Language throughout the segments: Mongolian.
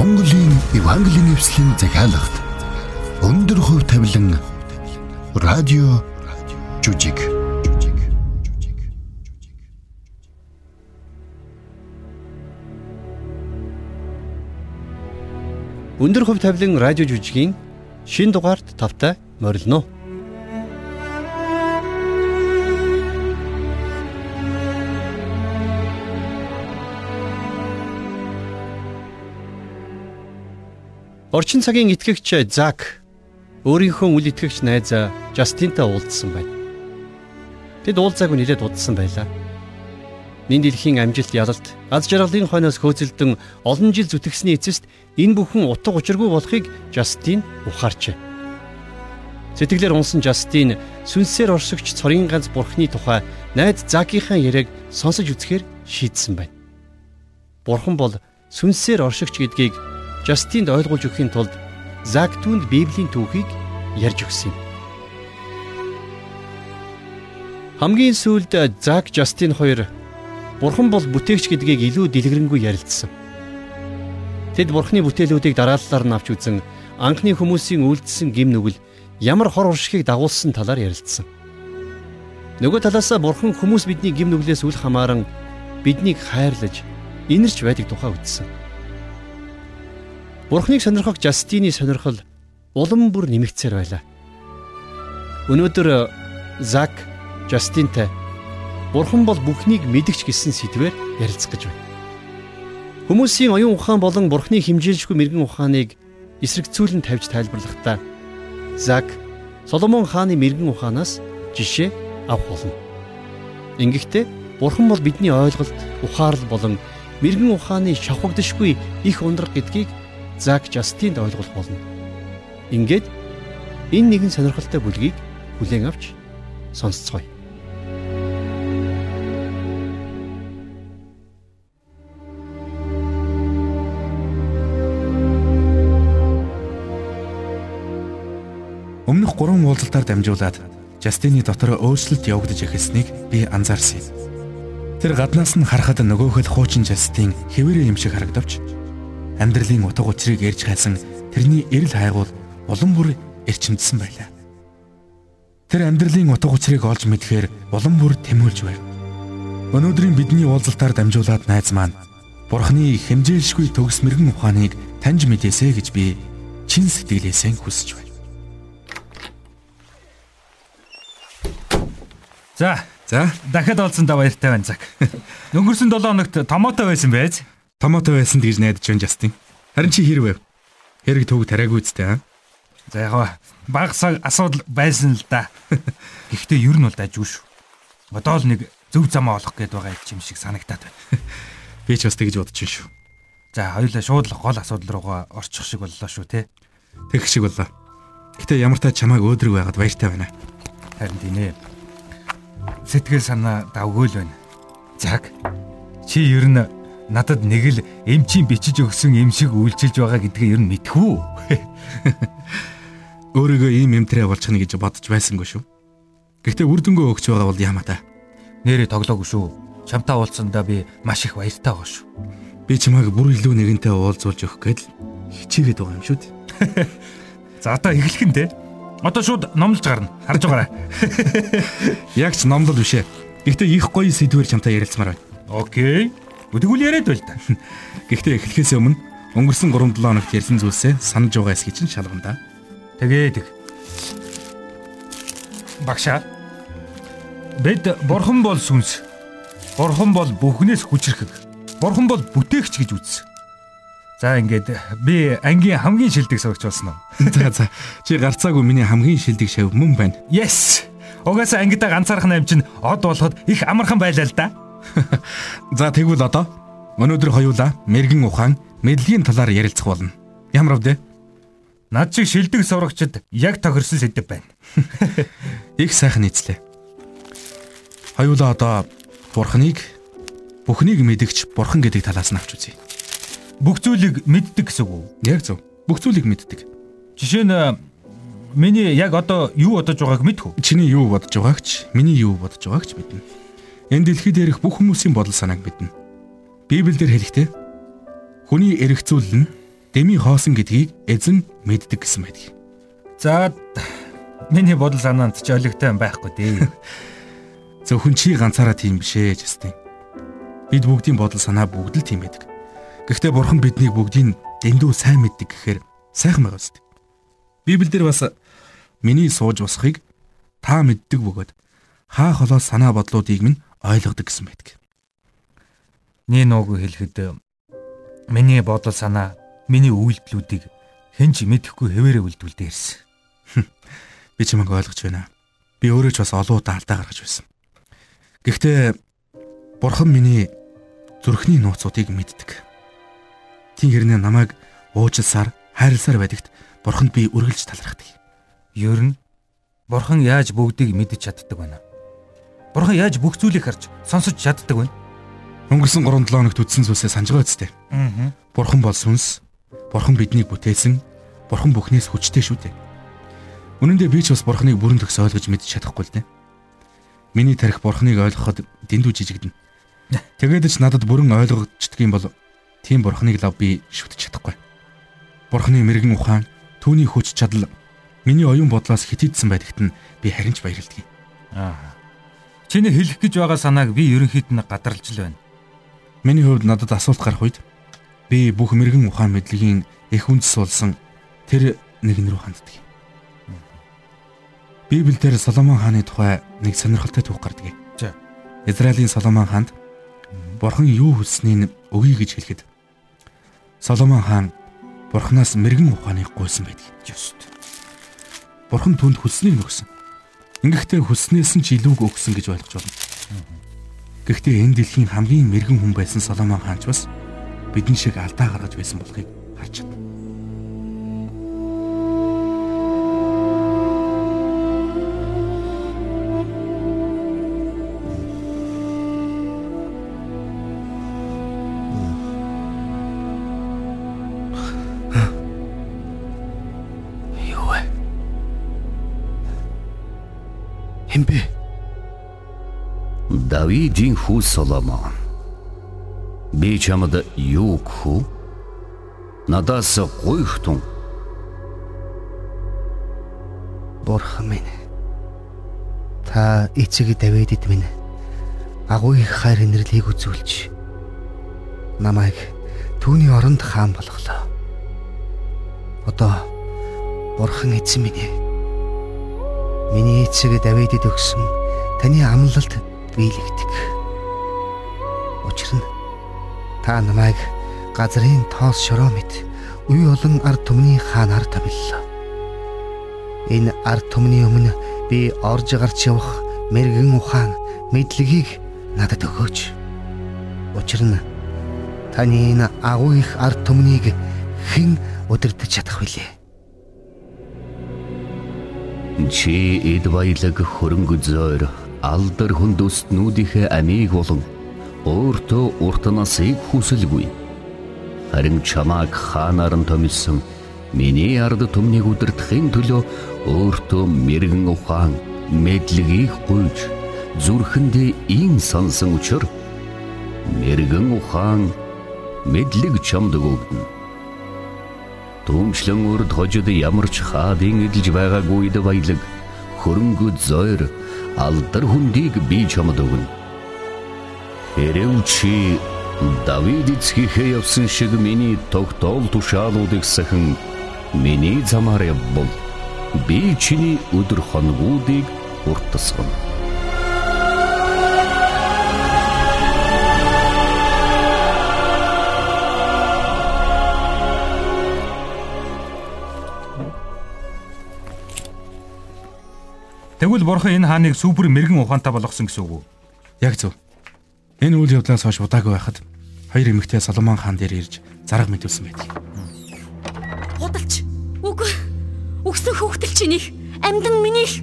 Монголын Евангелийн эвслийн захиалгад өндөр хөв тавилан радио жүжиг Өндөр хөв тавилан радио жүжигийн шин дугаард тавтай морилно. Орчин цагийн итгэгч Зак өөрийнхөө үл итгэгч найз Жастинтай уулзсан байна. Тэд уулзаагүй нэлээд удсан байлаа. Нин дэлхийн амжилт ялалт аз жаргалын хойноос хөөцөлдөн олон жил зүтгэсний эцэст энэ бүхэн утга учиргүй болохыг Жастин ухаарчээ. Сэтгэлээр унсан Жастин сүнсээр оршигч цорын ганц бурхны тухай найд Закийнхаа яриаг сонсож үзэхээр шийдсэн байна. Бурхан бол сүнсээр оршигч гэдгийг Жастинд ойлгуулж өгөхийн тулд Зак түнд Библийн түүхийг ярьж өгсөн юм. Хамгийн сүүлд Зак Жастин хоёр Бурхан бол бүтээгч гэдгийг илүү дэлгэрэнгүй ярилцсан. Тэд Бурханы бүтээлүүдийг дарааллаар нь авч үзэн анхны хүмүүсийн үйлдэлсэн гим нүгэл ямар хор уршигыг дагуулсан талаар ярилцсан. Нөгөө талаасаа Бурхан хүмүүс бидний гим нүглээс үл хамааран биднийг хайрлаж инэрч байдаг тухай үздсэн. Бурхныг сонирхох Жастины сонирхол улам бүр нэмэгцээр байлаа. Өнөөдөр Зак Жастинтай Бурхан бол бүхнийг мэдгч гэсэн сэдвээр ярилцах гэж байна. Хүмүүсийн оюун ухаан болон Бурхны химжээлжгүй мэрэгэн ухааныг эсрэгцүүлэн тавьж тайлбарлахдаа Зак Соломон хааны мэрэгэн ухаанаас жишээ авах болно. Ингэхдээ Бурхан бол бидний ойлголт, ухаарл болон мэрэгэн ухааны шавхагдшгүй их ундраг гэдгийг Зак Жастинд ойлгох болно. Ингээд энэ нэгэн сонирхолтой бүлгийг хүлээн авч сонсцгоё. Өмнөх 3 уулзалтаар дамжуулаад Жастины дотор өөрчлөлт явагдаж эхэлснийг би анзаарсан юм. Тэр гаднаас нь харахад нөгөөхөл хуучин Жастин хэвээрээ юм шиг харагдавч амьдралын утга учирыг ярьж хайсан тэрний эрэл хайгуул улам бүр эрчимдсэн байлаа. Тэр амьдралын утга учирыг олж мэдхээр улам бүр тэмүүлж байв. Өнөөдрийн бидний уулзалтаар дамжуулаад найз маань Бурхны хэмжээлшгүй төгс мэрэгэн ухааныг таньж мэдээсэ гэж би чин сэтгэлээсээ хүсэж байна. За, за дахиад олцсондоо баяртай байна зак. Өнгөрсөн 7 хоногт томото байсан байж. Томото байсан гэж найдаж байна Жастин. Харин чи хэрвээ хэрэг төг тараагүй үстэй аа. За яг баг цаг асуудал байсан л да. Гэхдээ ер нь бол дажгүй шүү. Одоо л нэг зөв замаа олох гээд байгаа юм шиг санагтаад байна. Би ч бас тэгж бодож байна шүү. За хоёулаа шууд л гол асуудал руугаа орчих шиг боллоо шүү те. Тэгэх шиг боллоо. Гэтэ ямар та чамайг өөдрөг байгаад баяртай байна. Харин тийм ээ. Сэтгэл санаа давгүй л байна. Заг. Чи ер нь надад нэг л эмчийн бичиж өгсөн юм шиг үйлчилж байгаа гэдгээ ер нь мэдхүү. Өөрийгөө ийм эмтрээ болчих нь гэж бодож байсангүй шүү. Гэхдээ үр дүнгөө өгч байгаа бол яамаа та. Нэрээ тоглоогүй шүү. Чамтай уулзсандаа би маш их баяртай байгаа шүү. Би чамайг бүр илүү нэгэнтэй уулзуулж өгөх гээд хичээгээд байгаа юм шүү дээ. За одоо эхлэх нь те. Одоо шууд номлож гарна. Харж байгаарай. Яг ч номлол бишээ. Гэхдээ их гоё сэдвэр чамтай ярилцмаар байна. Окей. Тэгвэл яриад байл та. Гэхдээ эхлэхээс өмнө өнгөрсөн 3-7 хоногт ярьсан зүйлсээ санаж байгаа эсхий чинь шалгана да. Тэгээд багшаа Бэд бурхан бол сүнс. Бурхан бол бүхнээс хүчрхэг. Бурхан бол бүтээгч гэж үзсэн. За ингээд би ангийн хамгийн шилдэг сурагч болсон уу? За за. Чи гарцаагүй миний хамгийн шилдэг шав мөн байна. Yes. Угаасаа ангидаа ганцаархан аим чинь од болоход их амархан байлаа л да. За тэгвэл одоо өнөөдөр хоёулаа мэрэгэн ухаан мэдлэгийн талаар ярилцах болно. Ямар вэ? Над шиг шилдэг сурагчид яг тохирсон сэдв байна. Их сайхан нийцлээ. Хоёулаа одоо бурхныг бүхнийг мэдгч бурхан гэдэг талаас нь авч үзье. Бүх зүйлийг мэддэг гэсэн үг? Яг зөв. Бүх зүйлийг мэддэг. Жишээ нь миний яг одоо юу бодож байгааг мэдэх үү? Чиний юу бодож байгааг ч, миний юу бодож байгааг ч мэднэ. Энэ дэлхий дээрх бүх хүмүүсийн бодол санааг мэднэ. Библиэлд хэлэхдээ хүний зүйл нь дэми хоосон гэдгийг эзэн мэддэг гэсэн байдаг. За миний бодол санаанд ч олигтой байхгүй дээ. Зөвхөн чи ганцаараа тийм биш ээ, Жастин. Бид бүгдийн бодол санаа бүгд л тийм байдаг. Гэхдээ бурхан биднийг бүгдийг дэндүү сайн мэддэг гэхээр сайхан байгаа үст. Библиэлд бас миний сууж босхийг та мэддэг бөгөөд хаа холоос санаа бодлуудыг минь ойлгодог гэсэн байдаг. Нуугүй хэлэхэд миний бодол санаа, миний үйлдэлүүдийг хэн ч мэдэхгүй хэвээрээ үйлдвэлдээ ирсэн. Би чамайг ойлгож байна. Би өөрөө ч бас олон удаа алдаа гаргаж байсан. Гэхдээ Бурхан миний зүрхний нууцуудыг мэддэг. Тийм хэрнээ намайг уучлсаар, хайрласаар байдагт Бурханд би үргэлж талархдаг. Ер нь Бурхан яаж бүгдийг мэдэж чаддаг вэ? Бурхан яаж бүх зүйлийг харж, сонсож чаддаг вэ? Өнгөрсөн 3-7 хоногт үдсэн зүйлсээ санаж байгаа үстэй. Аа. Бурхан бол сүнс. Бурхан биднийг бүтээсэн. Бурхан бүхнээс хүчтэй шүү дээ. Үнэн дээр би ч бас бурхныг бүрэн төгс ойлгож мэдж чадахгүй л дээ. Миний тарих бурхныг ойлгоход дэндүү жижигдэнэ. Тэгээд ч надад бүрэн ойлгогдчихдаг юм бол тийм бурхныг лав би шүтэж чадахгүй. Бурхны мэрэгэн ухаан, түүний хүч чадал миний оюун бодлоос хитийдсэн байдагт нь би харин ч баярлдаг. Аа. Чиний хэлэх гэж байгаа санааг би ерөнхийд нь гадарлаж л байна. Миний хувьд надад асуулт гарах үед би бүх мэрэгэн ухаан мэдлэгийн их үндэс болсон тэр нэгэн рүү ханддаг. Библиэлд Соломон хааны тухай нэг сонирхолтой түүх гардаг. Израилийн Соломон хаанд Бурхан юу хүсснийг өгье гэж хэлэхэд Соломон хаан Бурханаас мэрэгэн ухааныг гуйсан байдаг. Бурхан түнд хүсснийг нөгсөн. Ингэхдээ хүснээс нь ч илүүг өгсөн гэж ойлгож байна. Гэхдээ энэ дэлхийн хамгийн мэрэгэн хүн байсан Соломон хаан ч бас бидэн шиг алдаа гаргаж байсан болохыг харж байна. Давидын хүү Соломон. Би чамд юу гэх Надаас гуйхтун. Бурхан минь. Та эцэг Давидд минь агуу их хайр инэрлийг үзүүлж намайг түүний оронд хаан болголоо. Одоо Бурхан эзэн минь Миний эцэг Давидэд өгсөн таны амлалт биелэгдэг. Учир нь та намайг газрын тоос шороо мэт үе олон ард түмний хаанаар томиллоо. Энэ ард түмний өмнө би орж гарч явах мэрэгэн ухаан мэдлэгийг надад өгөөч. Учир нь таны энэ агуу их ард түмнийг хэн удирдах чадах вүлээ? Чи эд баялаг хөрөнгө зөөр алдар хүндүстнүүдийнхээ амийг болон өөртөө урт насыг хүсэлгүй. Харин чамааг хаанаар нь томилсон миний ард түмнийг удирдахын төлөө өөртөө мэрэгэн ухаан мэдлэгийг гуйж зүрхэндээ ин сансан учраа мэрэгэн ухаан мэдлэг чамд өгөгдөн. Түүмчлэн урд хожид ямар ч хаадын эдэлж байгаагүй д баялаг хөрөнгө зойр алдар хүндийг би чамд өгнө. Хэрэв чи Давид эцгийнхээ явсан шиг миний тогтоол тушаалуудыг сахин миний замаар явбал би чиний өдөр хоногуудыг уртасгана. Тэгвэл бурхан энэ хааныг супер мэрэгэн ухаантай болгосон гэсэн үг үү? Яг зөв. Энэ үйл явдлаас хойш удаагүй байхад хоёр эмэгтэй Соломон хаан дээр ирж зарга мэдүүлсэн байдаг. Худалч. Үгүй. Өгсөн хөөхтөл чинийх. Амдан минийх.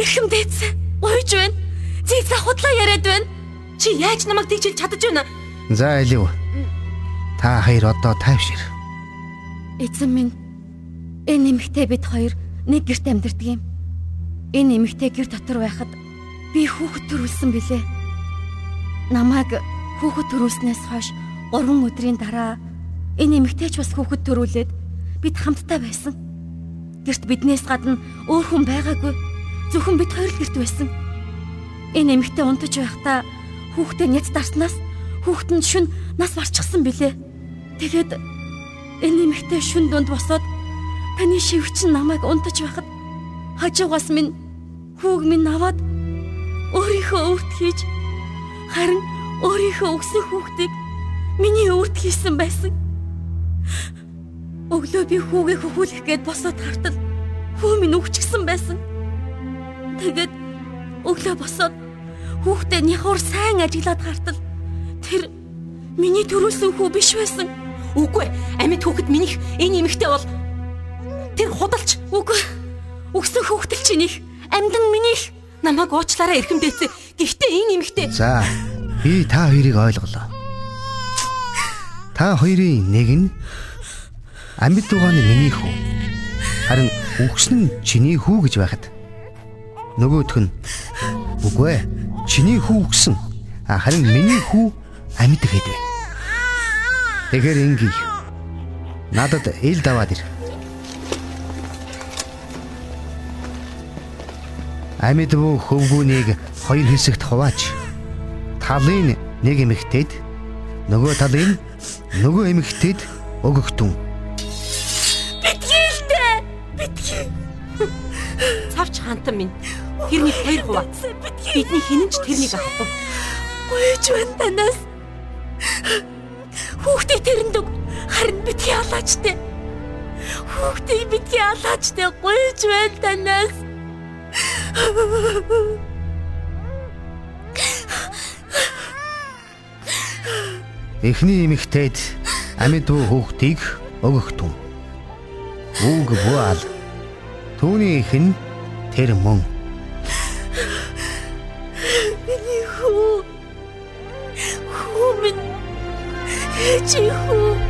Ихэм дээдсэн. Гойж байна. Зээсээ худлаа яриад байна. Чи яаж намайг тэгчилж чадаж байна? За Элив. Та хоёр одоо тайвшир. Эзэн минь. Энэ нэмэгтэй бид хоёр нэг герт амьдардаг юм. Энэ эмэгтэй гэр дотор байхад би хүүхэд төрүүлсэн билээ. Намайг хүүхэд төрүүлснээс хойш 3 өдрийн дараа энэ эмэгтэйч бас хүүхэд төрүүлээд бид хамтдаа байсан. Гэрт биднээс гадна өөр хүн байгаагүй. Зөвхөн бид хоёр л гэрт байсан. Энэ эмэгтэй унтаж байхдаа хүүхдээ няц дарснаас хүүхэд нь шүн нас барчихсан билээ. Тэгээд энэ эмэгтэй шүн дунд босоод таны шивч намайг унтаж байхад хажуугаас минь хүүг минь аваад өөрийнхөө өвт хийж харин өөрийнхөө өгсөн хүүхдийг миний өвт хийсэн байсан. Өглөө би хүүгээ хөхүүлэх гээд босоод хартал хүү минь өвчгсөн байсан. Тэгээд өглөө босоод хүүхдээ няхуур сайн ажиглаад хартал тэр миний төрүүлсэн хүү биш байсан. Үгүй амьд хүүхэд минийх энэ эмэгтэй бол тэр худалч. Үгүй өгсөн хүүхдэл чинийх амьдан минийх намайг уучлаарай эрхэмдээцээ. Гэхдээ энэ эмэгтэй. За би та хоёрыг ойлголоо. Та хоёрын нэг нь амьд дугааны миний хүү. Харин үгсэн нь чиний хүү гэж байхад нөгөөх нь үгүй ээ. Чиний хүү үгсэн. Харин миний хүү амьд гэдэг. Тэгэхээр ингийн надад ил даваад ир. Амьд буу хөвгүүнийг хоёр хэсэгт хувааж талын нэг эмэгтэйд нөгөө талын нөгөө эмэгтэйд өгөгдөн Цавч хантан минь. Тэрний хоёр хуваа. Бидний хинэн ч тэрнийг авахгүй. Гүйж байна танаас. Хүүхдээ тэрэнд өг. Харин битгий алаачтай. Хүүхдээ битгий алаачтай гүйж байна танаас. Эхний эмэгтэйд амьд буу хүүхдийг өгөгдөн. Үг буал Түүний их нь тэр мөн. Миний хүү. Хүү минь. Чи хүү.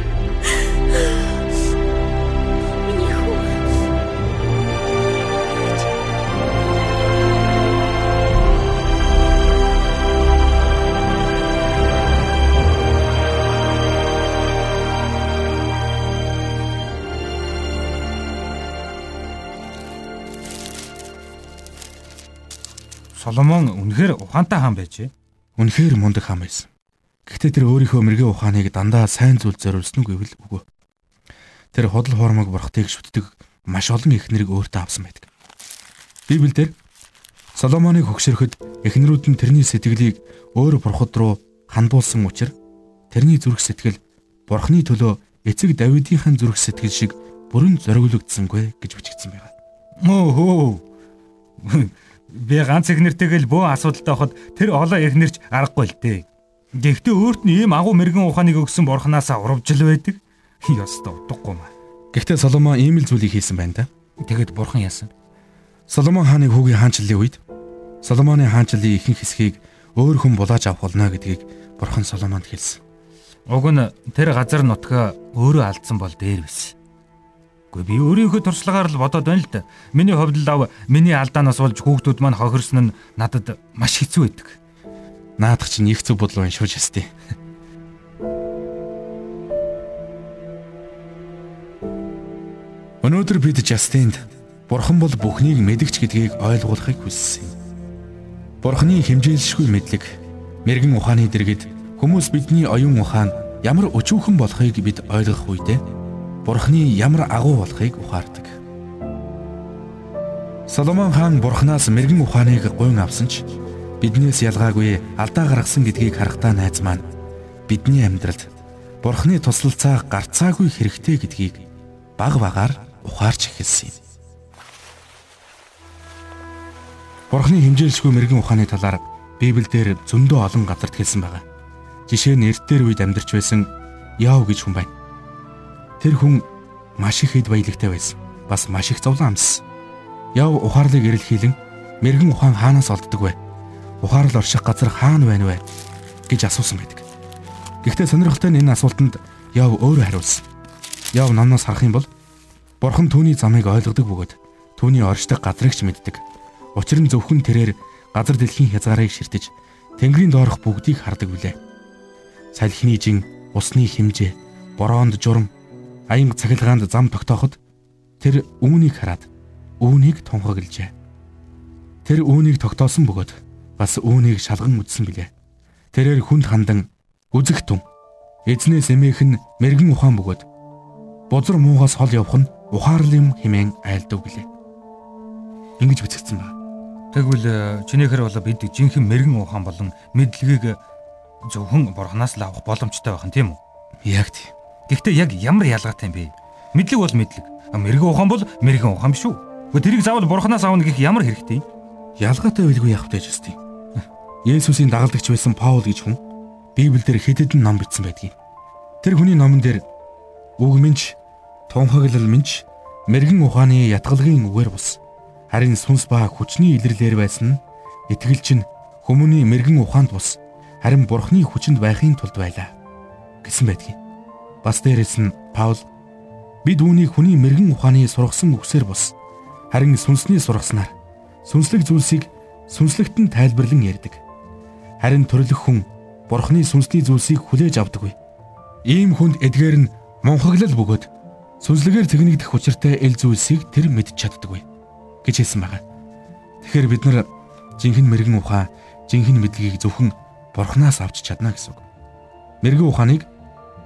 Соломон үнэхээр ухаантай хаан байжээ. Үнэхээр мундаг хаан байсан. Гэхдээ тэр өөрийнхөө мэрэгэн ухааныг дандаа сайн зүйл зориулсан уу гэвэл үгүй. Тэр худал хуурмаг бурхтыг шүтдэг маш олон эхнэрийг өөртөө авсан байдаг. Библиэлд Соломоныг хөгшөрөхөд эхнэрүүд нь тэрний сэтгэлийг өөр бурхад руу хандуулсан учраас тэрний зүрх сэтгэл бурхны төлөө эцэг Давидынхаа зүрх сэтгэл шиг бүрэн зориулагдсангүй гэж бичигдсэн байна. Өө хөө. Би ганц эхнэртэйгэл бөө асуудалтай хахад тэр олон эхнэрч аргагүй л дээ. Гэхдээ өөрт нь ийм агуу мэрэгэн ухааныг өгсөн бурхнаасаа урвжил байдаг. Ёстой утгагүй маа. Гэхдээ Соломон ийм л зүйлийг хийсэн байна да. Тэгэд бурхан яасан. Соломон хааны хүүгийн хаанчлалын үед Соломоны хаанчлалын ихэнх хэсгийг өөр хүн булааж авах болно гэдгийг бурхан Соломонд хэлсэн. Уг нь тэр газар нутгаа өөрөө алдсан бол дээр биш. Гэхдээ би өөрийнхөө туршлагаар л бодоод байна л да. Миний хувьд л ав миний алдаанаас болж хүүхдүүд маань хохирсон нь надад маш хэцүү байдаг. Наадах чинь их зүг бодлоо шууж ястыг. Өнөөдөр бид Жастинд Бурхан бол бүхнийг мэдгч гэдгийг ойлгуулахыг хүссэн юм. Бурханы хэмжээлшгүй мэдлэг, мэрэгэн ухааны дэргэд хүмүүс бидний оюун ухаан ямар өчүүхэн болохыг бид ойлгох үедээ Бурханы ямар агуу болохыг ухаардаг. Соломон хаан Бурханаас мэрэгэн ухааныг гуйн авсан ч биднээс ялгаагүй алдаа гаргасан гэдгийг харахтаа найз маань бидний амьдралд Бурханы туслалцаа гарцаагүй хэрэгтэй гэдгийг баг багаар ухаарч эхэлсэн юм. Бурхны хэмжээлшгүй мэрэгэн ухааны талаар Библиэлд зөндөө олон газарт хэлсэн байгаа. Жишээ нь эртээр үед амьдарч байсан Яв гэж хүн байна. Тэр хүн маш их хэд баялагтай байсан. Бас маш их зовлон амссан. Яв ухаарлыг эрэлхийлэн мэрэгэн ухаан хаанаас олддог вэ? Ухаарл орших газар хаана байна вэ? гэж асуусан байдаг. Гэхдээ сонирхолтой нь энэ асуултанд Яв өөрөө хариулсан. Яв намнаас харах юм бол Бурхан түүний замыг ойлгодог бөгөөд түүний оршдог газрыг ч мэддэг. Учир нь зөвхөн тэрээр газар дэлхийн хязгаарыг ширтэж Тэнгэрийн доорх бүгдийг хардаг билээ. Салхины жин, усны хэмжээ, бороонд журам аянга цахилгаанд зам тогтооход тэр үүнийг хараад үүнийг тунхаглажээ. Тэр үүнийг тогтоосон бөгөөд бас үүнийг шалган үзсэн билээ. Тэрээр хүнд хандан үзэх тун эзнээс эмээх нь мэрэгэн ухаан бөгөөд бузар муугаас хол явах нь ухаарлал юм хэмээн айлдав гэлээ. Ингиж бичигдсэн байна. Тэгвэл чинийхэр бол бид жинхэнэ мэрэгэн ухаан болон мэдлэгийг зөвхөн бурхнаас л авах боломжтой байх нь тийм үү? Яг тийм. Гэхдээ яг ямар ялгаатай юм бэ? Мэдлэг бол мэдлэг. Мэрэгэн ухаан бол мэрэгэн ухаан биш үү? Гэхдээ тэрийг заавал бурхнаас авах гэх ямар хэрэгтэй? Ялгаатай байлгүй явах гэж байна. Есүсийн дагалдагч байсан Паул гэж хүн Библиэлд хэд хэдэн ном бичсэн байдгийг. Тэр хүний номон дээр үг минь тунхаглал минь мэрэгэн ухааны ятгалгийн үгээр бус. Харин сүнс ба хүчний илэрлэр байсан нь итгэлч нь хүмүүний мэрэгэн ухаанд бус харин бурхны хүчинд байхын тулд байлаа гэсэн байдгийг. Бас дээрэс нь Паул бид үүнийг хүний мэрэгэн ухааны сургасан үгсээр бус харин сүнсний сургаснаар сүнслэг зүйлсийг сүнслэгт нь тайлбарлан ярьдаг. Харин төрлөх хүн бурхны сүнсний зүйлсийг хүлээж авдаггүй. Ийм хүнд эдгээр нь монхоглол бөгөөд сүнслэгээр тэгнэгдэх учиртай эл зүйлсийг тэр мэдж чаддаггүй гэж хэлсэн байна. Тэгэхээр бид нар жинхэнэ мэрэгэн ухаан, жинхэнэ мэдлэгийг зөвхөн бурхнаас авч чадна гэсэн үг. Мэрэгэн ухааныг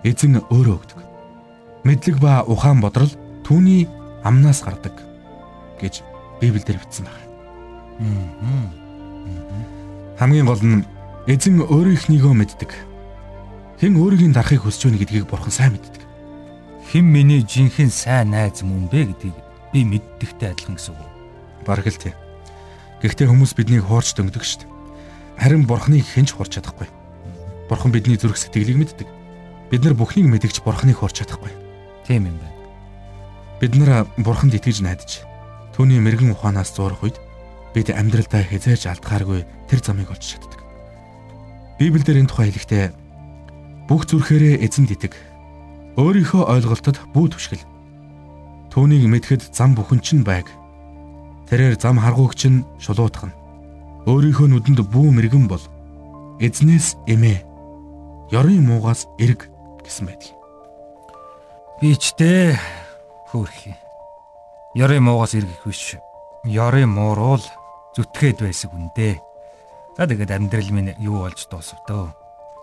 эзэн өөрөө өгдөг. Мэдлэг ба ухаан бодрол түүний амнаас гардаг гэж Библиэлд бичсэн байна. Хамгийн гол нь эзэн өөрийнхнийгөө мэддэг. Хэн өөрийн дарахыг хүсэж байна гэдгийг бурхан сайн мэддэг. Хэн миний жинхэнэ сайн найз мөн бэ гэдгийг би мэддэгтэй адилхан гэсэн үг. Бараг л тий. Гэхдээ хүмүүс биднийг хуурч дөнгөдөг шүү дээ. Харин Бурхныг хинч хурч чадахгүй. Бурхан бидний зүрх сэтгэлийг мэддэг. Бид нар бүхнийг мэдгч Бурхныг хурч чадахгүй. Тийм юм байна. Бид нар Бурханд итгэж найдаж түүний мэрэгэн ухаанаас зурах үед бид амьдралдаа хязгаарч алдахааргүй тэр замыг олж чаддаг. Библиэлд энэ тухай хэлэхдээ бүх зүрхээрээ эзэнд итэг. Өөрийнхөө ойлголтод бүү түшгэл. Түүнийг мэдхэд зам бүхэн чинь байг. Тэрээр зам харгуугч нь шулуутгана өөрийнхөө нүдэнд бүү мэрэгэн бол эзнээс эмээ ёрын муугаас эрг гэсэн байдаг. Би ч дээ хөөрхий. Ёрын муугаас эргэх биш. Ёрын мууруул зүтгээд байсан үндэ. За тэгээд амьдрал минь юу болж дуусав дөө.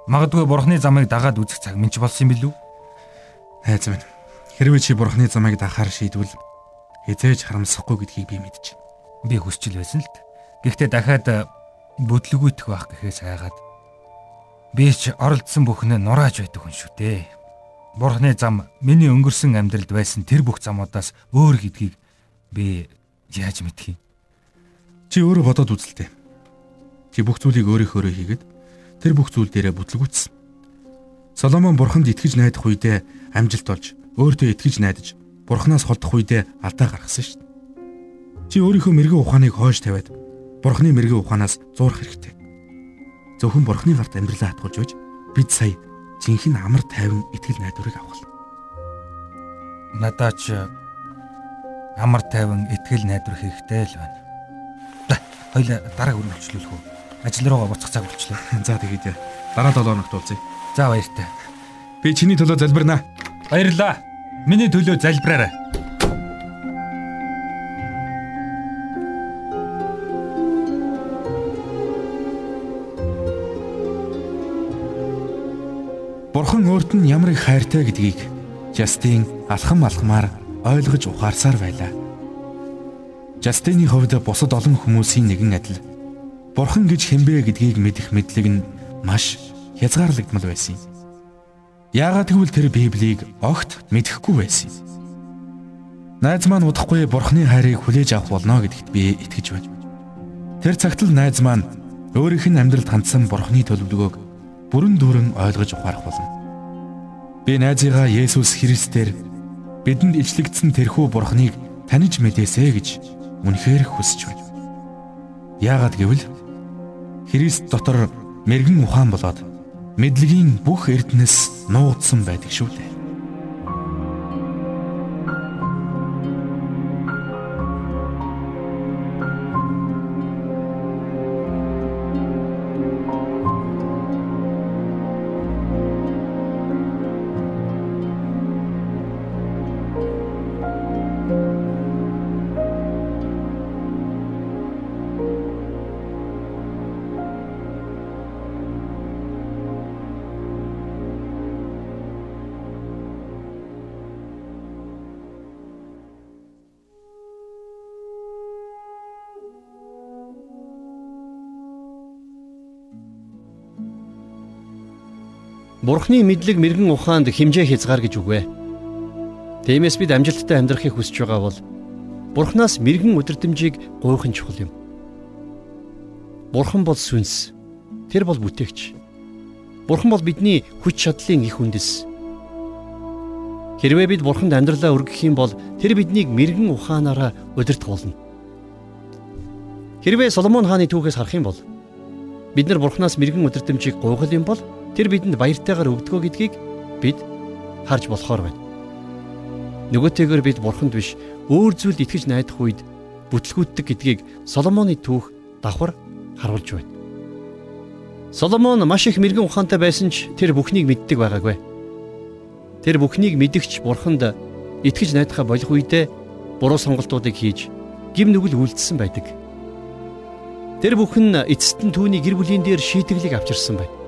Магадгүй бурхны замыг дагаад үзэх цаг минь ч болсон юм билүү? Найз минь. Хэрвээ чи бурхны замыг дахаар шийдвэл хизээж харамсахгүй гэдгийг би мэдчихэв. Би хүсчил байсан л д. Гэхдээ дахиад бүтлгүүтэх байх гэхээс айгаад би ч оролдсон бүхнээ нурааж байдаг хүн шүү дээ. Бурхны зам миний өнгөрсөн амьдралд байсан тэр бүх замуудаас өөр гэдгийг би яаж мэдхий? Чи өөрөө бодоод үзэлтэй. Чи бүх зүйлийг өөрийнхөөрөө хийгээд тэр бүх зүйл дээрээ бүтлгүүцсэн. Соломон бурханд итгэж найдах үедээ амжилт олж, өөртөө итгэж найдаж, бурхнаас холдох үедээ алдаа гаргасан шүү дээ. Чи өөрийнхөө мэрэгэн ухааныг хойш тавиад Бурхны мэрэгэн ухаанаас зуурах хэрэгтэй. Зөвхөн Бурхны гарт амьдралаа хатгуулж байж бид сая жинхэнэ амар тайван итгэл найдварыг авах. Надаа ч амар тайван итгэл найдвар хэрэгтэй л байна. Хоёлаа дараа үргэлжлүүлэх үү? Ажил руугаа буцах цаг болчихлоо. За тэгээд дараа 7 хоногт уулзъя. За баяртай. Би чиний төлөө залбирнаа. Баярлаа. Миний төлөө залбираарай. Бурхан өөрт нь ямар их хайртай гэдгийг Жастин алхам алхмаар ойлгож ухаарсаар байлаа. Жастины хувьд бусад олон хүмүүсийн нэгэн адил Бурхан гэж хэмбэ гэдгийг мэдэх мэдлэг нь маш хязгаарлагдмал байсан юм. Яагаад гэвэл тэр Библийг огт мэдэхгүй байсан. Найз маань удахгүй Бурханы хайрыг хүлээж авах болно гэдэгт би итгэж байна. Тэр цагт л найз маань өөрийнх нь амьдралд хандсан Бурханы төлөвлөгөөг бүрэн дүүрэн ойлгож ухаарах болно. Би найзыгаа Есүс Христээр бидэнд ичлэгдсэн тэрхүү Бурхныг таниж мэдээсэ гэж үнэхээр хүсэж байна. Яагаад гэвэл Христ дотор мэрэгэн ухаан болоод мэдлэгийн бүх эрдэнэс нуугдсан байдаг шүү дээ. Бурхны мэдлэг мэрэгэн ухаанд химжээ хязгаар гэж үгвэ. Тиймээс бид амжилттай амьдрахыг хүсэж байгаа бол Бурханаас мэрэгэн өдөрдмжийг гуйхан чухал юм. Бурхан бол сүнс. Тэр бол бүтээгч. Бурхан бол бидний хүч чадлын их үндэс. Хэрвээ бид Бурханд амьдралаа өргөх юм бол тэр биднийг мэрэгэн ухаанаараа удирдах болно. Хэрвээ Соломон хааны түүхээс харах юм бол бид нар Бурханаас мэрэгэн удирдамжийг гуйгал юм бол тэр бидэнд баяртайгаар өгдөгөө гэдгийг бид харж болохоор байна. Нөгөөтэйгөр бид Бурханд биш өөр зүйлд итгэж найдах үед бүтлгүүддэг гэдгийг Соломоны түүх давхар харуулж байна. Соломон маш их мэрэгэн ухаантай байсан ч тэр бүхнийг мэддэг байгаагүй. Тэр бүхнийг мэдгч бурханд итгэж найдахаа болох үедээ буруу сонголтуудыг хийж гим нүгэл үлдсэн байдаг. Тэр бүхэн эцэст нь түүний гэр бүлийн дээр шийтгэлийг авчирсан байна.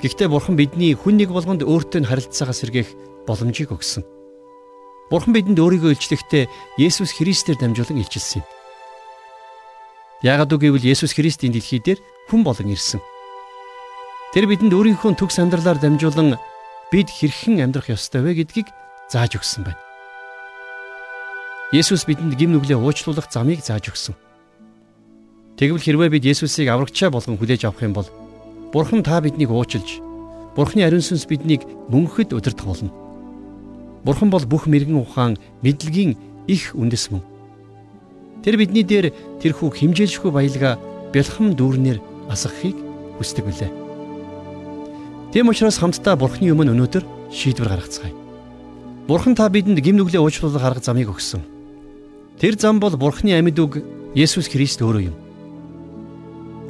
Гэхдээ бурхан бидний хүн нэг болгонд өөртөө харилцаагаа сэргээх боломжийг өгсөн. Бурхан бидэнд өөрийгөө илчлэхдээ Есүс Христээр дамжуулан илчилсэн юм. Яагад үгүй гэвэл Есүс Христийн дэлхий дээр хүн болон ирсэн. Тэр бидэнд өөрийнхөө төгс амьдралаар дамжуулан бид хэрхэн амьдрах ёстой вэ гэдгийг зааж өгсөн байна. Есүс бидэнд гим нүглээ уучлуулах замыг зааж өгсөн. Тэгвэл хэрвээ бид Есүсийг аврагчаа болгон хүлээж авах юм бол Бурхан та биднийг уучлж, Бурханы ариун сүнс биднийг мөнхөд удирдах болно. Бурхан бол бүх мэрэгэн ухаан, мэдлэгийн их үндэс мөн. Тэр бидний дээр тэрхүү химжээлшгүй баялгаа бэлхэм дүүрнээр асгахыг хүсдэг билээ. Тэм учраас хамтдаа Бурхны өмнө өнөөдөр шийдвэр гаргацгаая. Бурхан та бидэнд гим нүглээ уучлуулах арга замыг өгсөн. Тэр зам бол Бурхны амьд үг Есүс Христ өөрөө юм.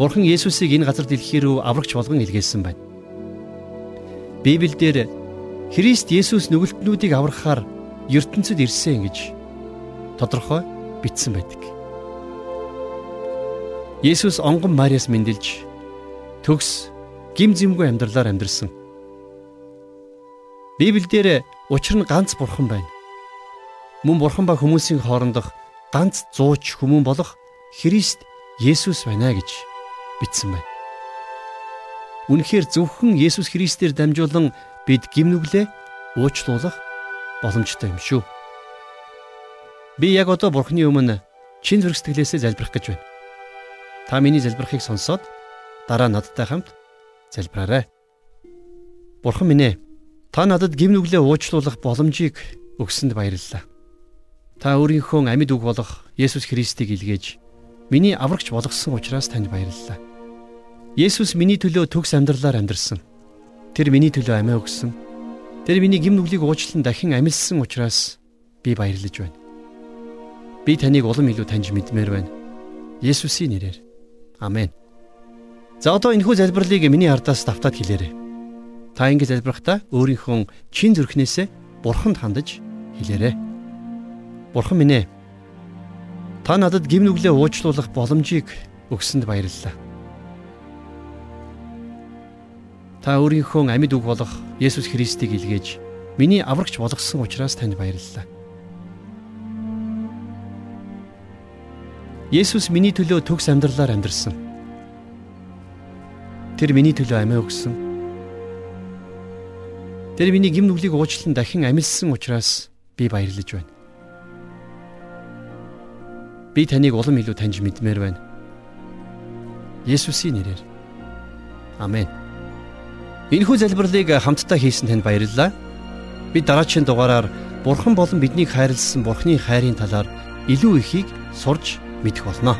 Бурхан Есүсийг энэ газар дэлхий рүү аврагч болгон илгээсэн байна. Библиэлд Христ Есүс нүгэлтнүүдийг аврахаар ертөнцид ирсэн гэж тодорхой бичсэн байдаг. Есүс онгон Мариас мэндэлж төгс гим зэмгүй амьдралаар амьдэрсэн. Библиэлд учир нь ганц бурхан байна. Мөн бурхан ба хүмүүсийн хоорондох ганц зууч хүмүүн болох Христ Есүс байна гэж бичсэн байна. Үнэхээр зөвхөн Есүс Христээр дамжуулан бид гимнүглээ уучлуулах боломжтой юм шүү. Би яг одоо Бурхны өмнө чин зүрх сэтгэлээсээ залбирах гэж байна. Та миний залбирахыг сонсоод дараа надтай хамт залбираарай. Бурхан минь ээ, та надад гим нүглээ уучлуулах боломжийг өгсөнд баярлалаа. Та өөрийнхөө амьд үг болох Есүс Христийг илгээж миний аврагч болгосон учраас танд баярлалаа. Есүс миний төлөө төгс амьдралаар амьдарсан. Тэр миний төлөө амиа өгсөн. Тэр миний гим нүглийг уучлан дахин амилсан учраас би баярлаж байна. Би таныг улам илүү таньж мэдмээр байна. Есүсийн нэрээр. Амен. За одоо энэхүү залбирлыг миний ардаас давтаад хэлээрэй. Та ингэ залбирахдаа өөрийнхөө чин зүрхнээсээ бурханд хандаж хэлээрэй. Бурхан минь ээ. Та надад гим нүглээ уучлуулах боломжийг өгсөнд баярлалаа. Та өөрийнхөө амьд үг болох Есүс Христийг илгээж миний аврагч болгосон учраас танд баярлалаа. Есүс миний төлөө төгс амьдралаар амьдарсан. Тэр миний төлөө амиа өгсөн. Тэр миний гим нүглийг уучлан дахин амилсан учраас би баярлаж байна. Би таныг улам илүү таньж мэдмээр байна. Есүсийн нэрээр. Амен. Энэхүү залбирлыг хамтдаа хийсэн танд баярлалаа. Бид дараагийн дугаараар Бурхан болон биднийг хайрлсан Бурханы хайрын талаар илүү ихийг сурж мэдэх болно.